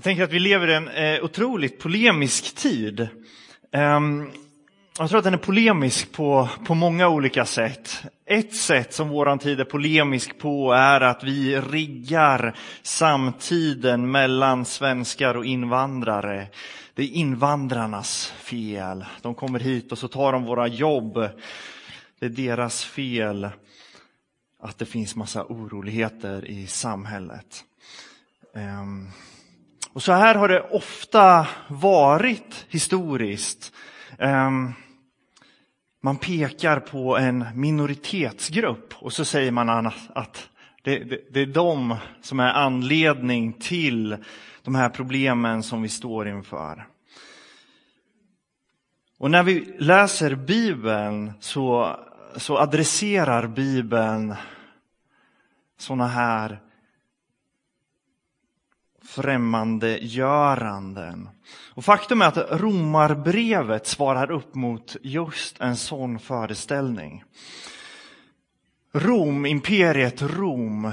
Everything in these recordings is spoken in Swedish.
Jag tänker att vi lever i en eh, otroligt polemisk tid. Um, jag tror att den är polemisk på, på många olika sätt. Ett sätt som våran tid är polemisk på är att vi riggar samtiden mellan svenskar och invandrare. Det är invandrarnas fel. De kommer hit och så tar de våra jobb. Det är deras fel att det finns massa oroligheter i samhället. Um, och så här har det ofta varit historiskt. Ehm, man pekar på en minoritetsgrupp och så säger man att det, det, det, är de som är anledning till de här problemen som vi står inför. Och när vi läser Bibeln så, så adresserar Bibeln sådana här främmandegöranden. Och faktum är att romarbrevet svarar upp mot just en sån föreställning. Rom, imperiet Rom,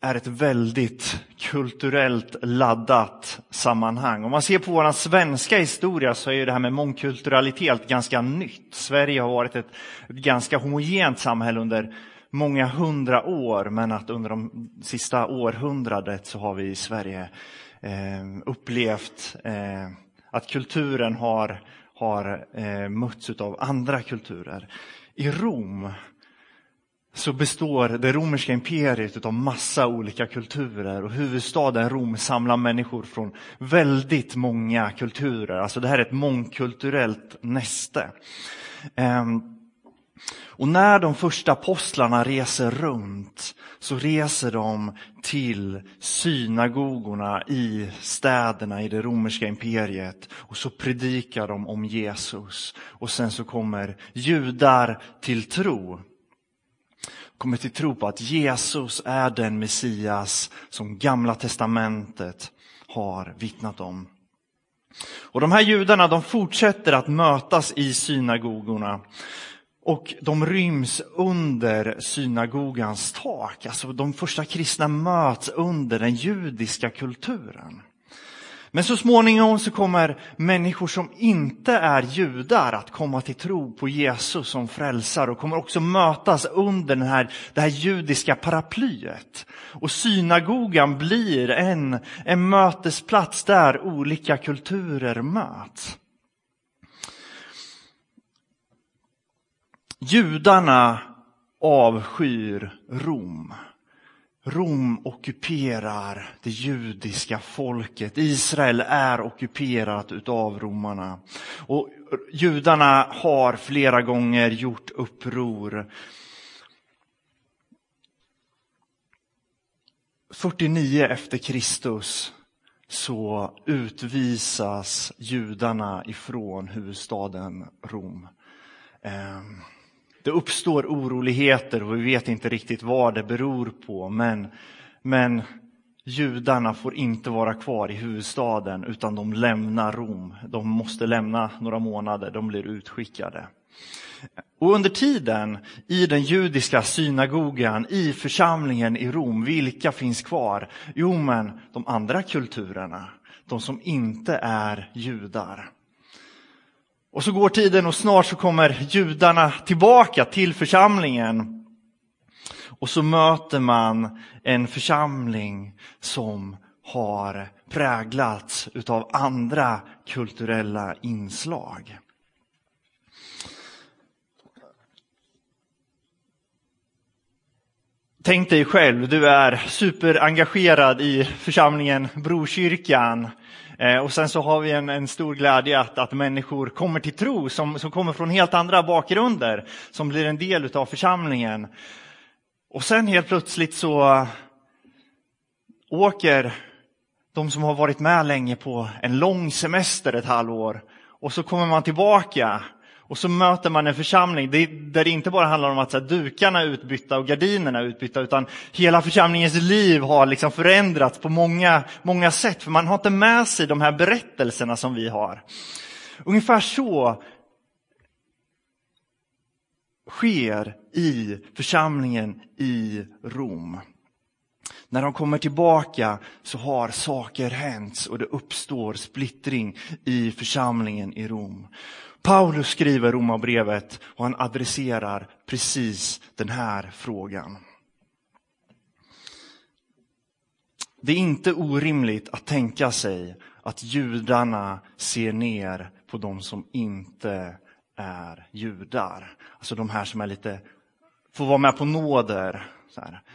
är ett väldigt kulturellt laddat sammanhang. Om man ser på vår svenska historia så är det här med mångkulturalitet ganska nytt. Sverige har varit ett, ett ganska homogent samhälle under många hundra år, men att under de sista århundradet så har vi i Sverige eh, upplevt eh, att kulturen har, har eh, mötts av andra kulturer. I Rom så består det romerska imperiet av massa olika kulturer och huvudstaden Rom samlar människor från väldigt många kulturer. Alltså det här är ett mångkulturellt näste. Um, och när de första apostlarna reser runt så reser de till synagogorna i städerna i det romerska imperiet och så predikar de om Jesus. Och sen så kommer judar till tro. Kommer till tro på att Jesus är den Messias som Gamla testamentet har vittnat om. Och de här judarna de fortsätter att mötas i synagogorna. Och de ryms under synagogans tak. Alltså de första kristna möts under den judiska kulturen. Men så småningom så kommer människor som inte är judar att komma till tro på Jesus som frälsare och kommer också mötas under den här, det här judiska paraplyet. Och synagogan blir en, en mötesplats där olika kulturer möts. Judarna avskyr Rom. Rom ockuperar det judiska folket. Israel är ockuperat utav romarna. Och judarna har flera gånger gjort uppror. 49 efter Kristus så utvisas judarna ifrån huvudstaden Rom. Ehm. Det uppstår oroligheter och vi vet inte riktigt vad det beror på. Men, men judarna får inte vara kvar i huvudstaden utan de lämnar Rom. De måste lämna några månader, de blir utskickade. Och under tiden i den judiska synagogan, i församlingen i Rom, vilka finns kvar? Jo, men de andra kulturerna, de som inte är judar. Och så går tiden och snart så kommer judarna tillbaka till församlingen. Och så möter man en församling som har präglats utav andra kulturella inslag. Tänk dig själv, du är superengagerad i församlingen Brokyrkan Eh, Eh, och sen så har vi en, en stor glädje att, att människor kommer till tro som, som kommer från helt andra bakgrunder, som blir en del av församlingen. Och sen helt plötsligt så åker de som har varit med länge på en lång semester ett halvår och så kommer man tillbaka och så möter man en församling där det inte bara handlar om att så här, dukarna är utbytta och gardinerna är utbytta, utan hela församlingens liv har liksom förändrats på många, många sätt. För man har inte med sig de här berättelserna som vi har. Ungefär så sker i församlingen i Rom. När de kommer tillbaka så har saker hänt och det uppstår splittring i församlingen i Rom. Paulus skriver Romarbrevet och han adresserar precis den här frågan. Det är inte orimligt att tänka sig att judarna ser ner på de som inte är judar. Alltså de här som är lite, får vara med på nåder.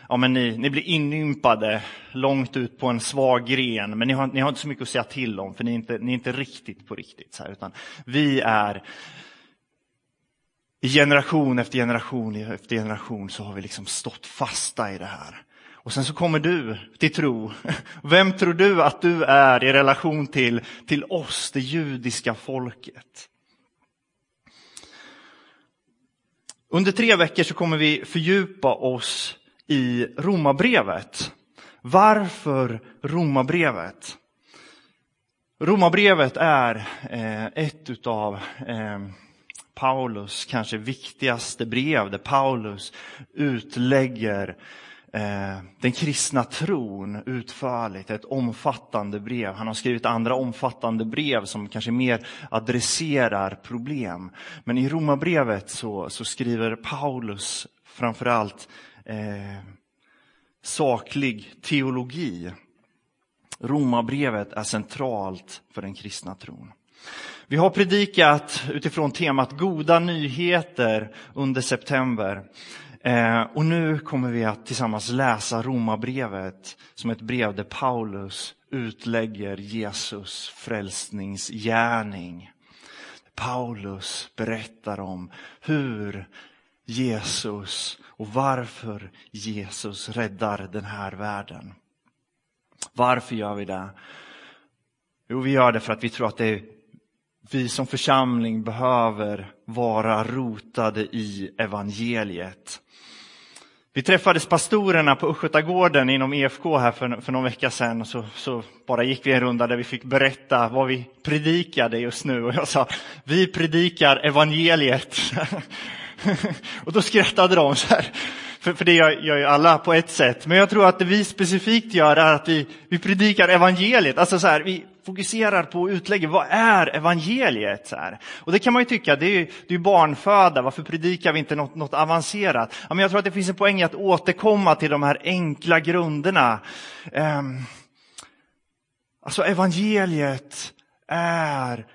Ja, men ni, ni blir inympade långt ut på en svag gren, men ni har, ni har inte så mycket att säga till om, för ni är inte, ni är inte riktigt på riktigt. Så här, utan vi är i generation efter generation efter generation så har vi liksom stått fasta i det här. Och sen så kommer du till tro. Vem tror du att du är i relation till, till oss, det judiska folket? Under tre veckor så kommer vi fördjupa oss i Romarbrevet. Varför Romarbrevet? Romarbrevet är eh, ett utav eh, Paulus kanske viktigaste brev där Paulus utlägger Eh, den kristna tron utförligt, ett omfattande brev. Han har skrivit andra omfattande brev som kanske mer adresserar problem. Men i Romarbrevet så, så skriver Paulus framförallt eh, saklig teologi. Romarbrevet är centralt för den kristna tron. Vi har predikat utifrån temat goda nyheter under september. Eh, och nu kommer vi att tillsammans läsa Romarbrevet som ett brev där Paulus utlägger Jesus frälsningsgärning. Paulus berättar om hur Jesus och varför Jesus räddar den här världen. Varför gör vi det? Jo, vi gör det för att vi tror att det är vi som församling behöver vara rotade i evangeliet. Vi träffades pastorerna på Östgötagården inom EFK här för, för någon vecka sedan. Så, så bara gick vi en runda där vi fick berätta vad vi predikade just nu. Och jag sa, vi predikar evangeliet. och då skrattade de så här. För, för det gör, gör ju alla på ett sätt. Men jag tror att det vi specifikt gör är att vi, vi predikar evangeliet. Alltså så här, vi fokuserar på att utlägga vad är evangeliet? Här. Och det kan man ju tycka, det är ju det är barnföda, varför predikar vi inte något, något avancerat? Ja, men jag tror att det finns en poäng i att återkomma till de här enkla grunderna. Um, alltså evangeliet är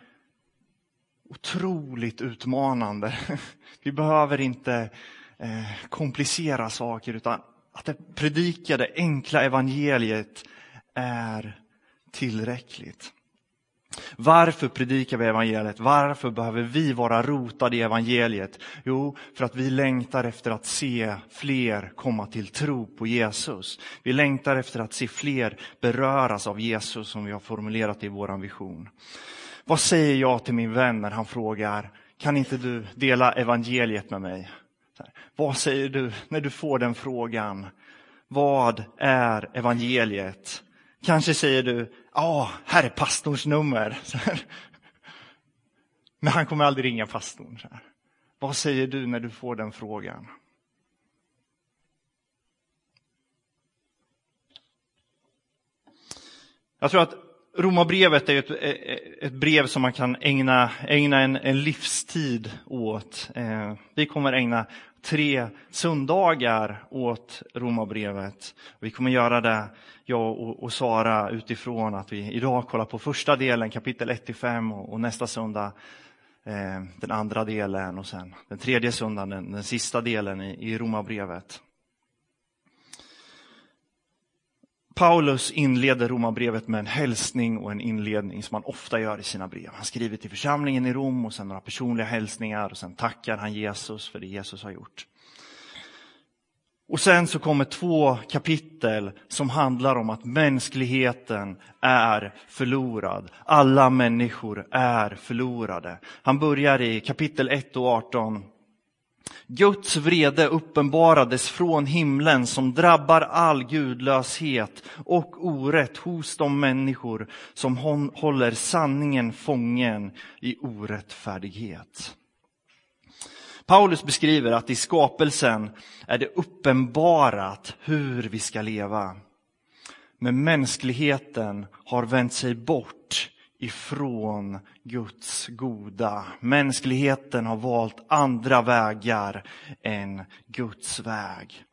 otroligt utmanande. Vi behöver inte eh, komplicera saker, utan att det predikade enkla evangeliet är tillräckligt. Varför predikar vi evangeliet? Varför behöver vi vara rotade i evangeliet? Jo, för att vi längtar efter att se fler komma till tro på Jesus. Vi längtar efter att se fler beröras av Jesus som vi har formulerat i vår vision. Vad säger jag till min vän när han frågar, kan inte du dela evangeliet med mig? Vad säger du när du får den frågan? Vad är evangeliet? Kanske säger du, ja, här är pastorns nummer. Men han kommer aldrig ringa pastorn. Vad säger du när du får den frågan? Jag tror att Romarbrevet är ett, eh, ett brev som man kan ägna, ägna en, en livstid åt. Eh, vi kommer ägna tre söndagar åt Romarbrevet. Vi kommer göra det, jag och, Sara, utifrån att vi idag kollar på första delen, kapitel 1-5 och, nästa söndag eh, den andra delen och sen den tredje söndagen, den, den sista delen i, i Romarbrevet. Paulus inleder romarbrevet med en hälsning och en inledning som han ofta gör i sina brev. Han skriver till församlingen i Rom och sen några personliga hälsningar och sen tackar han Jesus för det Jesus har gjort. Och sen så kommer två kapitel som handlar om att mänskligheten är förlorad. Alla människor är förlorade. Han börjar i kapitel 1 och 18 Guds vrede uppenbarades från himlen som drabbar all gudlöshet och orätt hos de människor som håller sanningen fången i orättfärdighet. Paulus beskriver att i skapelsen är det uppenbarat hur vi ska leva. Men mänskligheten har vänt sig bort ifrån Guds goda. Mänskligheten har valt andra vägar än Guds väg.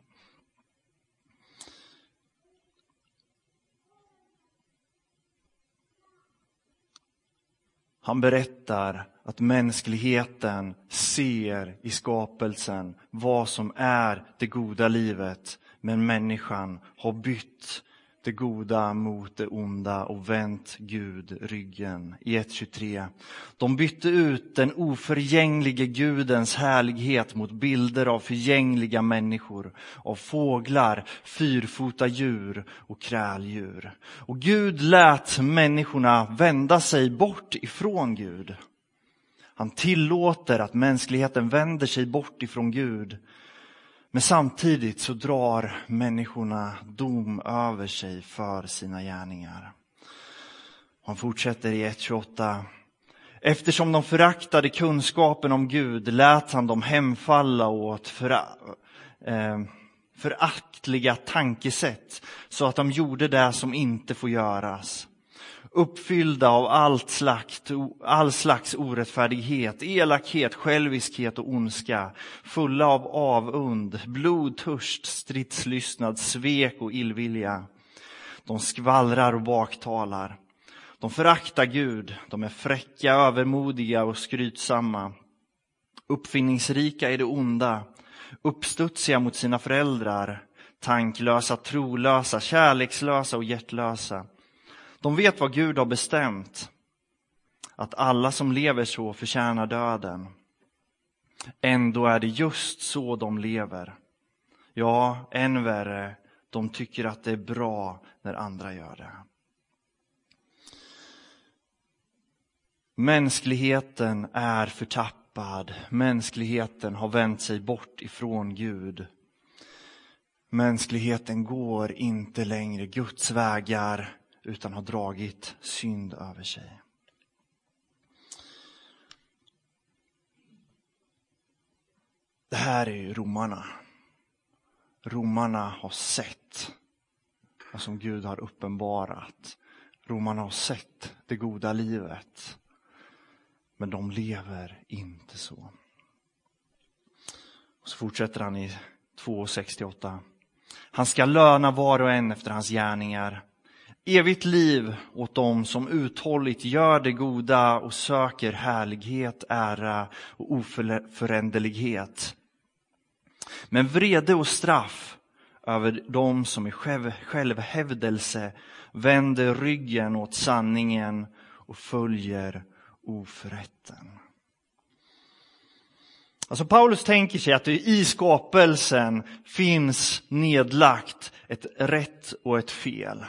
Han berättar att mänskligheten ser i skapelsen vad som är det goda livet, men människan har bytt det goda mot det onda och vänt Gud ryggen. I 1.23. De bytte ut den oförgänglige Gudens härlighet mot bilder av förgängliga människor, av fåglar, fyrfota djur och kräldjur. Och Gud lät människorna vända sig bort ifrån Gud. Han tillåter att mänskligheten vänder sig bort ifrån Gud men samtidigt så drar människorna dom över sig för sina gärningar. Han fortsätter i 1.28. Eftersom de föraktade kunskapen om Gud lät han dem hemfalla åt föra, eh, föraktliga tankesätt så att de gjorde det som inte får göras uppfyllda av allt slags, all slags orättfärdighet, elakhet, själviskhet och ondska, fulla av avund, blodtörst, stridslystnad, svek och illvilja. De skvallrar och baktalar. De föraktar Gud, de är fräcka, övermodiga och skrytsamma. Uppfinningsrika i det onda, uppstudsiga mot sina föräldrar, tanklösa, trolösa, kärlekslösa och hjärtlösa. De vet vad Gud har bestämt, att alla som lever så förtjänar döden. Ändå är det just så de lever. Ja, än värre, de tycker att det är bra när andra gör det. Mänskligheten är förtappad. Mänskligheten har vänt sig bort ifrån Gud. Mänskligheten går inte längre Guds vägar utan har dragit synd över sig. Det här är ju romarna. Romarna har sett vad som Gud har uppenbarat. Romarna har sett det goda livet. Men de lever inte så. Och så fortsätter han i 2.68. Han ska löna var och en efter hans gärningar evigt liv åt dem som uthålligt gör det goda och söker härlighet, ära och oföränderlighet. Men vrede och straff över dem som i självhävdelse vänder ryggen åt sanningen och följer oförrätten. Alltså Paulus tänker sig att det i skapelsen finns nedlagt ett rätt och ett fel.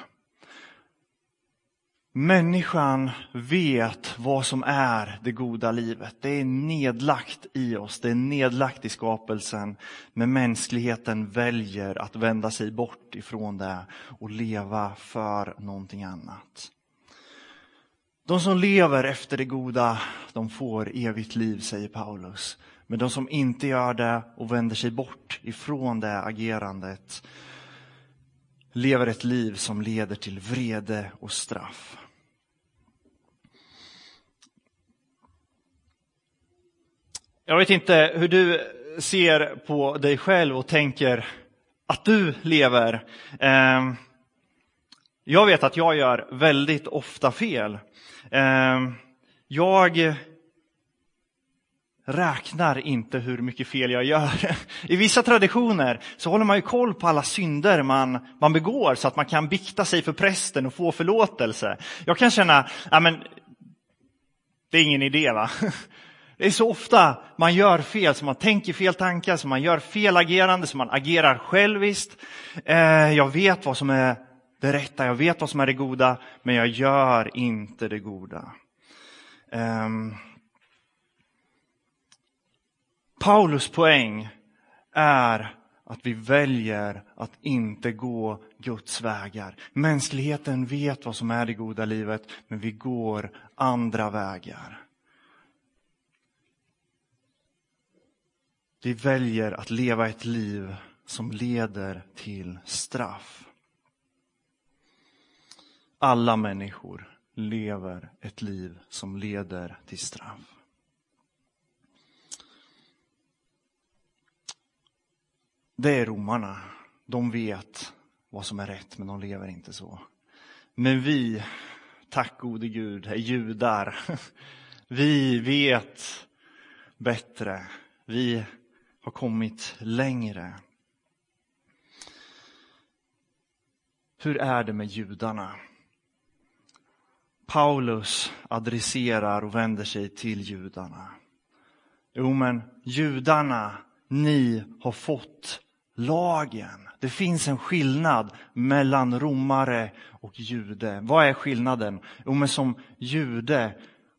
Människan vet vad som är det goda livet. Det är nedlagt i oss, det är nedlagt i skapelsen. Men mänskligheten väljer att vända sig bort ifrån det och leva för någonting annat. De som lever efter det goda, de får evigt liv, säger Paulus. Men de som inte gör det och vänder sig bort ifrån det agerandet lever ett liv som leder till vrede och straff. Jag vet inte hur du ser på dig själv och tänker att du lever. Ehm, jag vet att jag gör väldigt ofta fel. Ehm, jag räknar inte hur mycket fel jag gör. I vissa traditioner så håller man ju koll på alla synder man, man begår så att man kan bikta sig för prästen och få förlåtelse. Jag kan känna, ja men det är ingen idé va. Det är så ofta man gör fel, så man tänker fel tankar, så man gör fel agerande, så man agerar själviskt. Eh, jag vet vad som är det rätta, jag vet vad som är det goda, men jag gör inte det goda. Ehm. Paulus poäng är att vi väljer att inte gå Guds vägar. Mänskligheten vet vad som är det goda livet, men vi går andra vägar. Vi väljer att leva ett liv som leder till straff. alla människor lever ett liv som leder till straff. Det är romarna. De vet vad som är rätt, men de lever inte så. Men vi, tack gode Gud, är judar. Vi vet bättre. Vi har kommit längre. Hur är det med judarna? Paulus adresserar och vänder sig till judarna. Jo, men judarna, ni har fått lagen. Det finns en skillnad mellan romare och jude. Vad är skillnaden? Jo, men som jude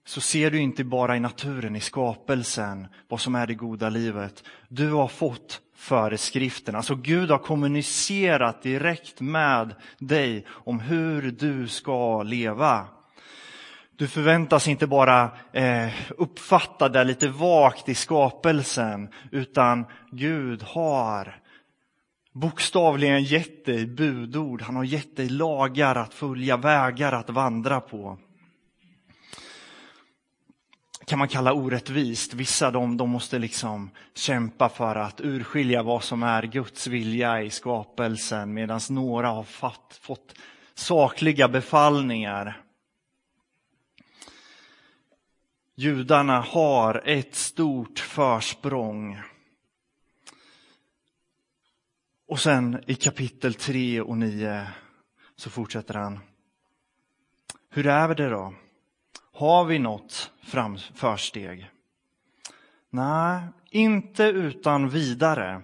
så ser du inte bara i naturen, i skapelsen, vad som är det goda livet. Du har fått föreskrifterna. Alltså Gud har kommunicerat direkt med dig om hur du ska leva. Du förväntas inte bara eh, uppfatta det lite vagt i skapelsen, utan Gud har bokstavligen gett dig budord. Han har gett dig lagar att följa, vägar att vandra på kan man kalla orättvist. Vissa de, de måste liksom kämpa för att urskilja vad som är Guds vilja i skapelsen medan några har fatt, fått sakliga befallningar. Judarna har ett stort försprång. Och sen i kapitel 3 och 9 så fortsätter han. Hur är det då? Har vi något försteg? Nej, inte utan vidare.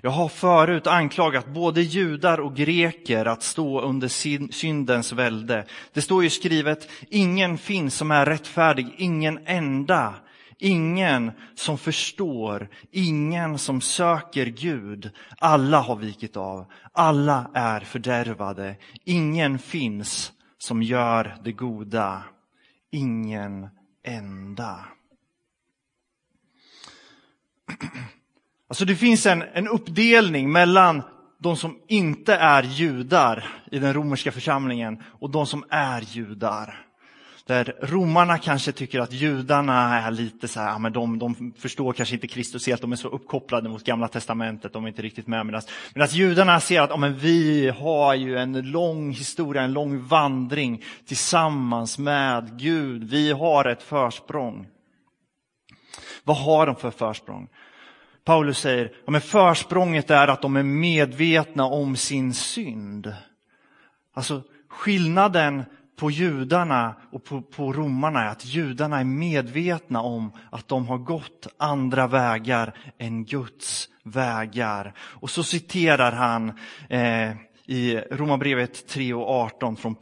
Jag har förut anklagat både judar och greker att stå under syndens välde. Det står ju skrivet, ingen finns som är rättfärdig, ingen enda. Ingen som förstår, ingen som söker Gud. Alla har vikit av, alla är fördärvade. Ingen finns som gör det goda, ingen enda. Alltså det finns en, en uppdelning mellan de som inte är judar i den romerska församlingen och de som är judar. Där romarna kanske tycker att judarna är lite så här, ja, men de, de förstår kanske inte Kristus helt, de är så uppkopplade mot gamla testamentet, de är inte riktigt med. Medan, medan judarna ser att ja, men vi har ju en lång historia, en lång vandring tillsammans med Gud. Vi har ett försprång. Vad har de för försprång? Paulus säger, ja, men försprånget är att de är medvetna om sin synd. Alltså skillnaden på judarna och på, på romarna är att judarna är medvetna om att de har gått andra vägar än Guds vägar. Och så citerar han eh, i Romarbrevet 3 och 18 från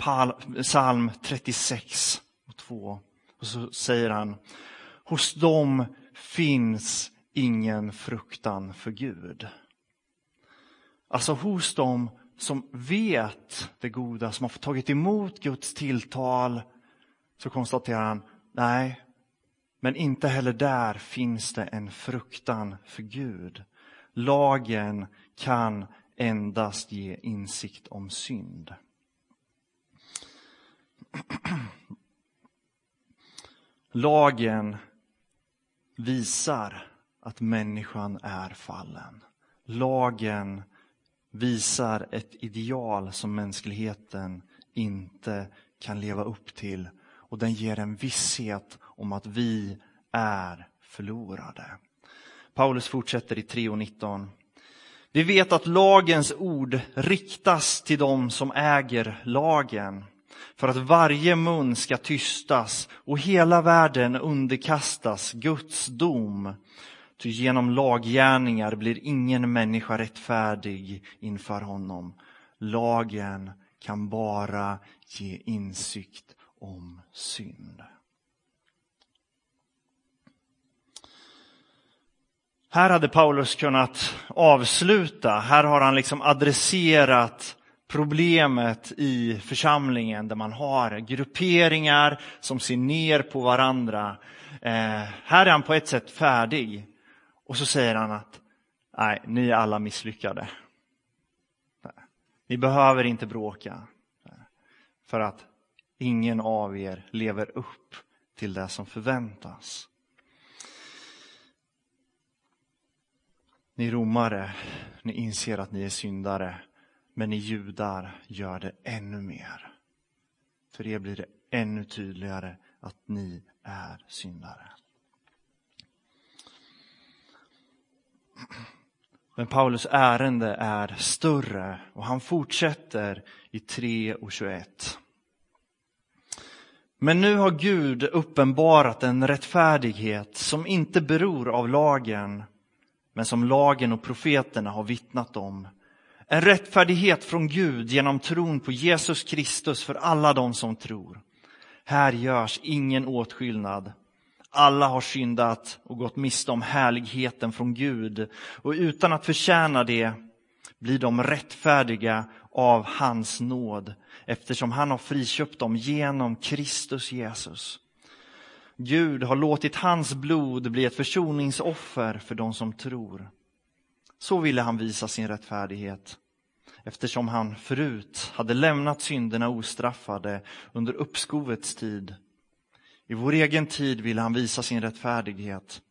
psalm 36 och 2. Och så säger han, hos dem finns ingen fruktan för Gud. Alltså hos dem som vet det goda, som har tagit emot Guds tilltal, så konstaterar han, nej, men inte heller där finns det en fruktan för Gud. Lagen kan endast ge insikt om synd. Lagen visar att människan är fallen. Lagen visar ett ideal som mänskligheten inte kan leva upp till. Och den ger en visshet om att vi är förlorade. Paulus fortsätter i 3.19. Vi vet att lagens ord riktas till dem som äger lagen för att varje mun ska tystas och hela världen underkastas Guds dom. Ty genom laggärningar blir ingen människa rättfärdig inför honom. Lagen kan bara ge insikt om synd. Här hade Paulus kunnat avsluta. Här har han liksom adresserat problemet i församlingen där man har grupperingar som ser ner på varandra. Eh, här är han på ett sätt färdig. Och så säger han att nej, ni är alla misslyckade. Ni behöver inte bråka. för att ingen av er lever upp till det som förväntas. Ni romare, ni inser att ni är syndare, men ni judar gör det ännu mer. För er blir det ännu tydligare att ni är syndare. Men Paulus ärende är större och han fortsätter i 3 och 21. Men nu har Gud uppenbarat en rättfärdighet som inte beror av lagen, men som lagen och profeterna har vittnat om. En rättfärdighet från Gud genom tron på Jesus Kristus för alla de som tror. Här görs ingen åtskillnad. Alla har syndat och gått miste om härligheten från Gud och utan att förtjäna det blir de rättfärdiga av hans nåd eftersom han har friköpt dem genom Kristus Jesus. Gud har låtit hans blod bli ett försoningsoffer för de som tror. Så ville han visa sin rättfärdighet eftersom han förut hade lämnat synderna ostraffade under uppskovets tid. I vår egen tid vill han visa sin rättfärdighet,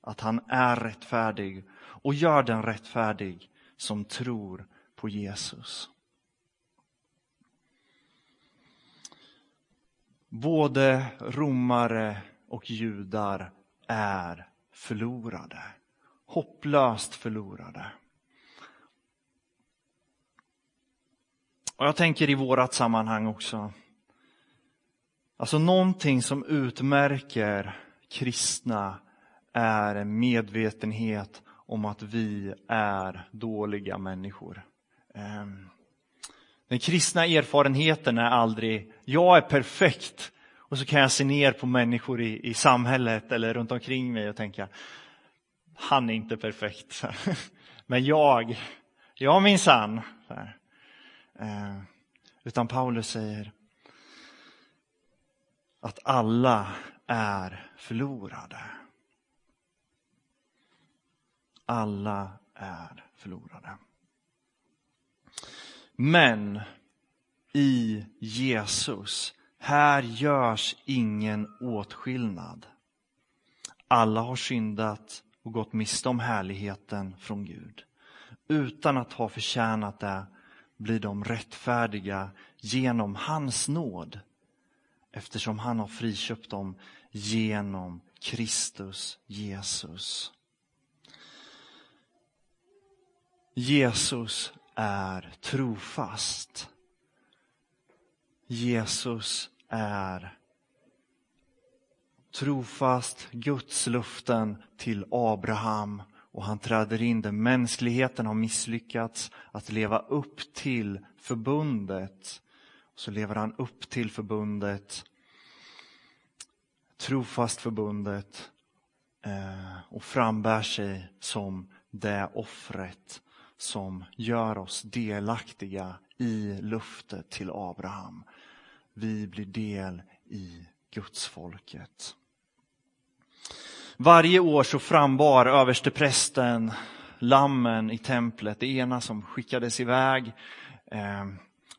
att han är rättfärdig och gör den rättfärdig som tror på Jesus. Både romare och judar är förlorade. Hopplöst förlorade. Och jag tänker i vårat sammanhang också. Alltså någonting som utmärker kristna är en medvetenhet om att vi är dåliga människor. Ehm, den kristna erfarenheten är aldrig, jag är perfekt och så kan jag se ner på människor i, i samhället eller runt omkring mig och tänka, han är inte perfekt. Men jag, jag minsann. Ehm, utan Paulus säger att alla är förlorade. Alla är förlorade. Men i Jesus, här görs ingen åtskillnad. Alla har syndat och gått miste om härligheten från Gud. Utan att ha förtjänat det blir de rättfärdiga genom hans nåd eftersom han har friköpt dem genom Kristus Jesus. Jesus är trofast. Jesus är trofast Guds luften till Abraham och han träder in där mänskligheten har misslyckats att leva upp till förbundet. Så lever han upp till förbundet, trofast förbundet eh, och frambär sig som det offret som gör oss delaktiga i luftet till Abraham. Vi blir del i Gudsfolket. Varje år så frambar översteprästen lammen i templet, det ena som skickades iväg eh,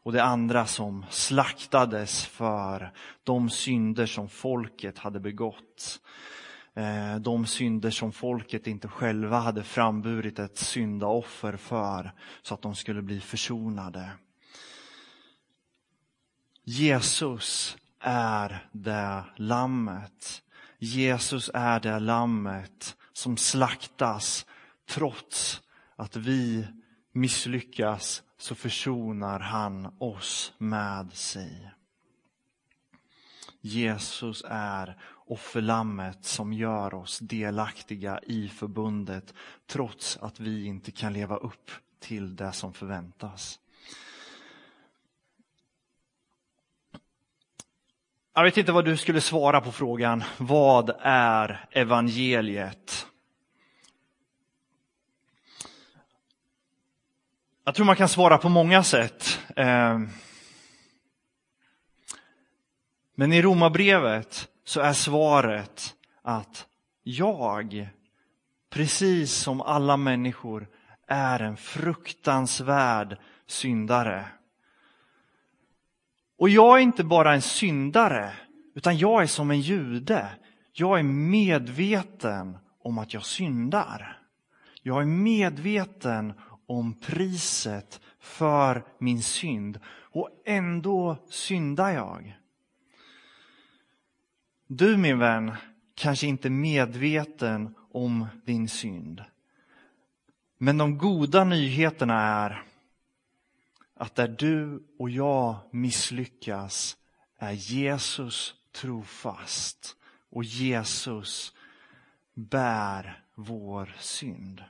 och det andra som slaktades för de synder som folket hade begått. Eh, de synder som folket inte själva hade framburit ett syndaoffer för så att de skulle bli försonade. Jesus är det lammet Jesus är det lammet som slaktas trots att vi misslyckas så försonar han oss med sig. Jesus är offerlammet som gör oss delaktiga i förbundet trots att vi inte kan leva upp till det som förväntas. Jag vet inte vad du skulle svara på frågan, vad är evangeliet? Jag tror man kan svara på många sätt. Eh, men i romabrevet så är svaret att jag, precis som alla människor, är en fruktansvärd syndare. Och jag är inte bara en syndare, utan jag är som en jude. Jag är medveten om att jag syndar. Jag är medveten om priset för min synd och ändå syndar jag. Du min vän kanske inte är medveten om din synd. Men de goda nyheterna är att där du och jag misslyckas är Jesus trofast och Jesus bär vår synd.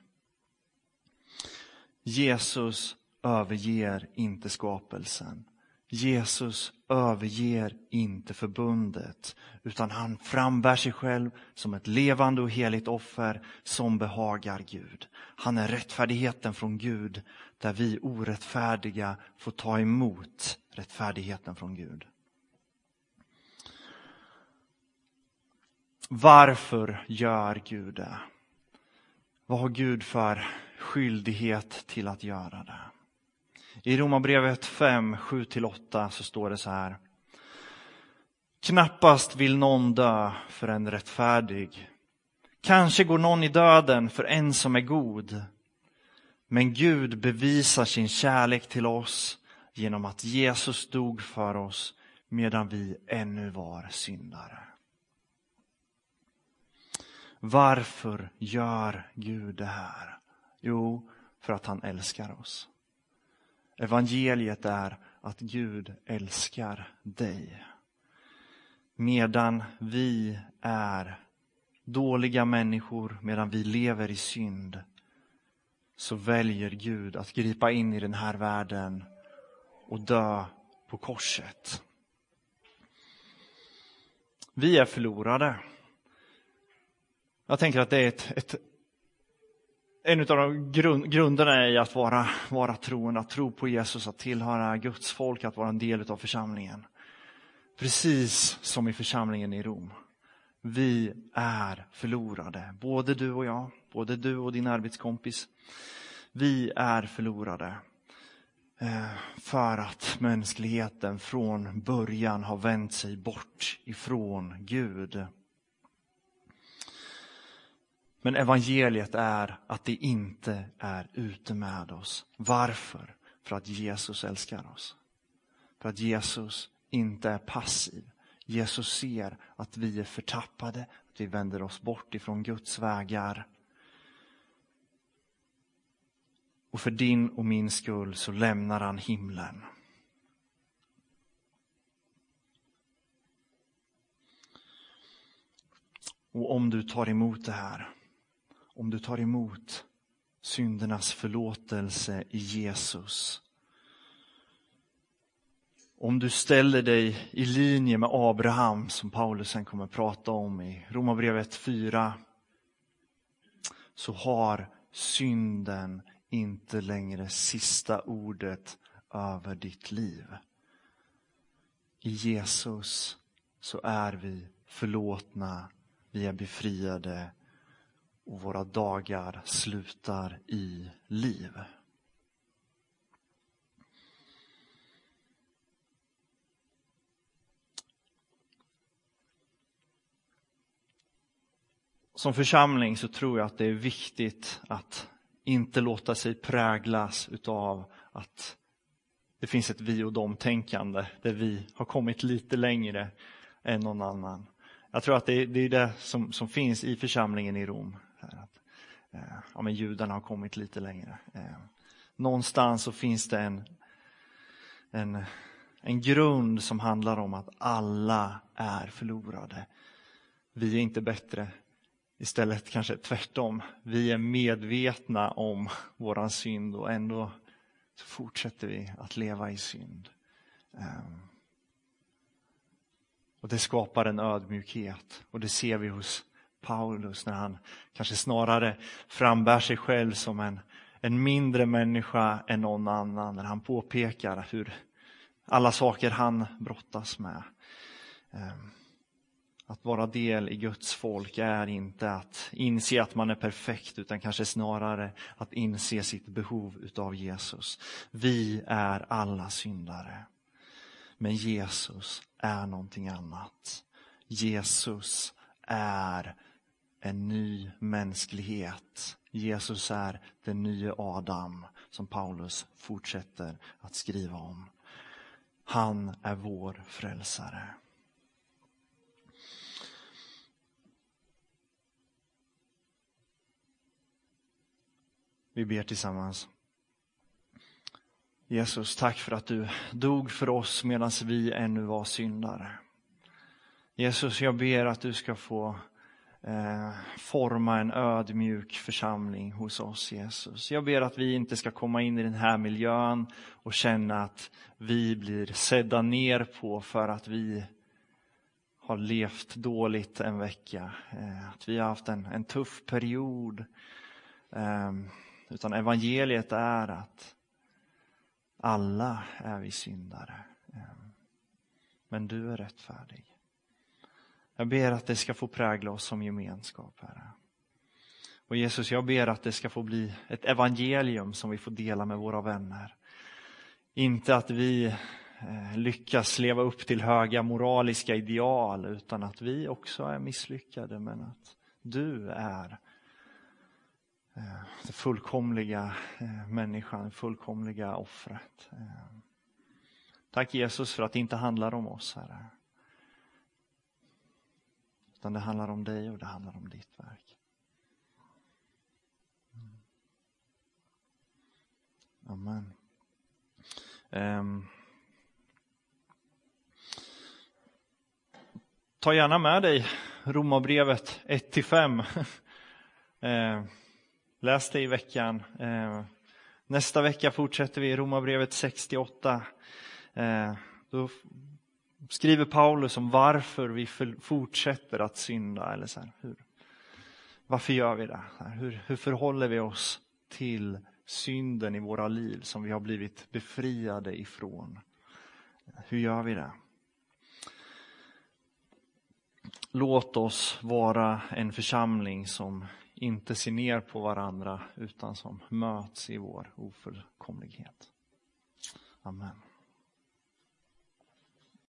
Jesus överger inte skapelsen. Jesus överger inte förbundet, utan han frambär sig själv som ett levande och heligt offer som behagar Gud. Han är rättfärdigheten från Gud, där vi orättfärdiga får ta emot rättfärdigheten från Gud. Varför gör Gud det? Vad har Gud för skyldighet till att göra det? I Romarbrevet 5, 7-8 så står det så här. Knappast vill någon dö för en rättfärdig. Kanske går någon i döden för en som är god. Men Gud bevisar sin kärlek till oss genom att Jesus dog för oss medan vi ännu var syndare. Varför gör Gud det här? Jo, för att han älskar oss. Evangeliet är att Gud älskar dig. Medan vi är dåliga människor, medan vi lever i synd, så väljer Gud att gripa in i den här världen och dö på korset. Vi är förlorade. Jag tänker att det är ett, ett en av de grund, grunderna i att vara, vara troende, att tro på Jesus, att tillhöra Guds folk, att vara en del av församlingen. Precis som i församlingen i Rom. Vi är förlorade, både du och jag, både du och din arbetskompis. Vi är förlorade. Eh, för att mänskligheten från början har vänt sig bort ifrån Gud. Men evangeliet är att det inte är ute med oss. Varför? För att Jesus älskar oss. För att Jesus inte är passiv. Jesus ser att vi är förtappade, att vi vänder oss bort ifrån Guds vägar. Och för din och min skull så lämnar han himlen. Och om du tar emot det här om du tar emot syndernas förlåtelse i Jesus. Om du ställer dig i linje med Abraham, som Paulus sen kommer att prata om i Romarbrevet 4, så har synden inte längre sista ordet över ditt liv. I Jesus så är vi förlåtna, vi är befriade och våra dagar slutar i liv. Som församling så tror jag att det är viktigt att inte låta sig präglas utav att det finns ett vi och dem-tänkande där vi har kommit lite längre än någon annan. Jag tror att det är det, som, som finns i församlingen i Rom. Att, eh, ja, men judarna har kommit lite längre. Eh, någonstans så finns det en, en, en grund som handlar om att alla är förlorade. Vi är inte bättre. Istället kanske tvärtom. Vi är medvetna om våran synd och ändå fortsätter vi att leva i synd. Ehm, och Det skapar en ödmjukhet och det ser vi hos Paulus när han kanske snarare frambär sig själv som en, en mindre människa än någon annan. När han påpekar hur alla saker han brottas med. Ehm, att vara del i Guds folk är inte att inse att man är perfekt utan kanske snarare att inse sitt behov utav Jesus. Vi är alla syndare. Men Jesus är någonting annat. Jesus är en ny mänsklighet. Jesus är den nya Adam som Paulus fortsätter att skriva om. Han är vår frälsare. Vi ber tillsammans. Jesus, tack för att du dog för oss medan vi ännu var syndare. Jesus, jag ber att du ska få eh, forma en ödmjuk församling hos oss, Jesus. Jag ber att vi inte ska komma in i den här miljön och känna att vi blir sedda ner på för att vi har levt dåligt en vecka. Eh, att vi har haft en, en tuff period. Eh, utan evangeliet är att alla är vi syndare. Ehm, men du är rättfärdig. Jag ber att det ska få prägla oss som gemenskap, Herre. Och Jesus, jag ber att det ska få bli ett evangelium som vi får dela med våra vänner. Inte att vi eh, lyckas leva upp till höga moraliska ideal, utan att vi också är misslyckade, men att du är eh, den fullkomliga eh, människan, det fullkomliga offret. Tack Jesus för att det inte handlar om oss, Herre. Utan det handlar om dig och det handlar om ditt verk. Amen. Um. Ta gärna med dig Romarbrevet 1-5. Ehm. Läs det i veckan. Eh, nästa vecka fortsätter vi i Romarbrevet 68. Eh, då skriver Paulus om varför vi fortsätter att synda. Eller så här, hur, varför gör vi det? Hur, hur förhåller vi oss till synden i våra liv som vi har blivit befriade ifrån? Hur gör vi det? Låt oss vara en församling som inte ser ner på varandra utan som möts i vår ofullkomlighet. Amen.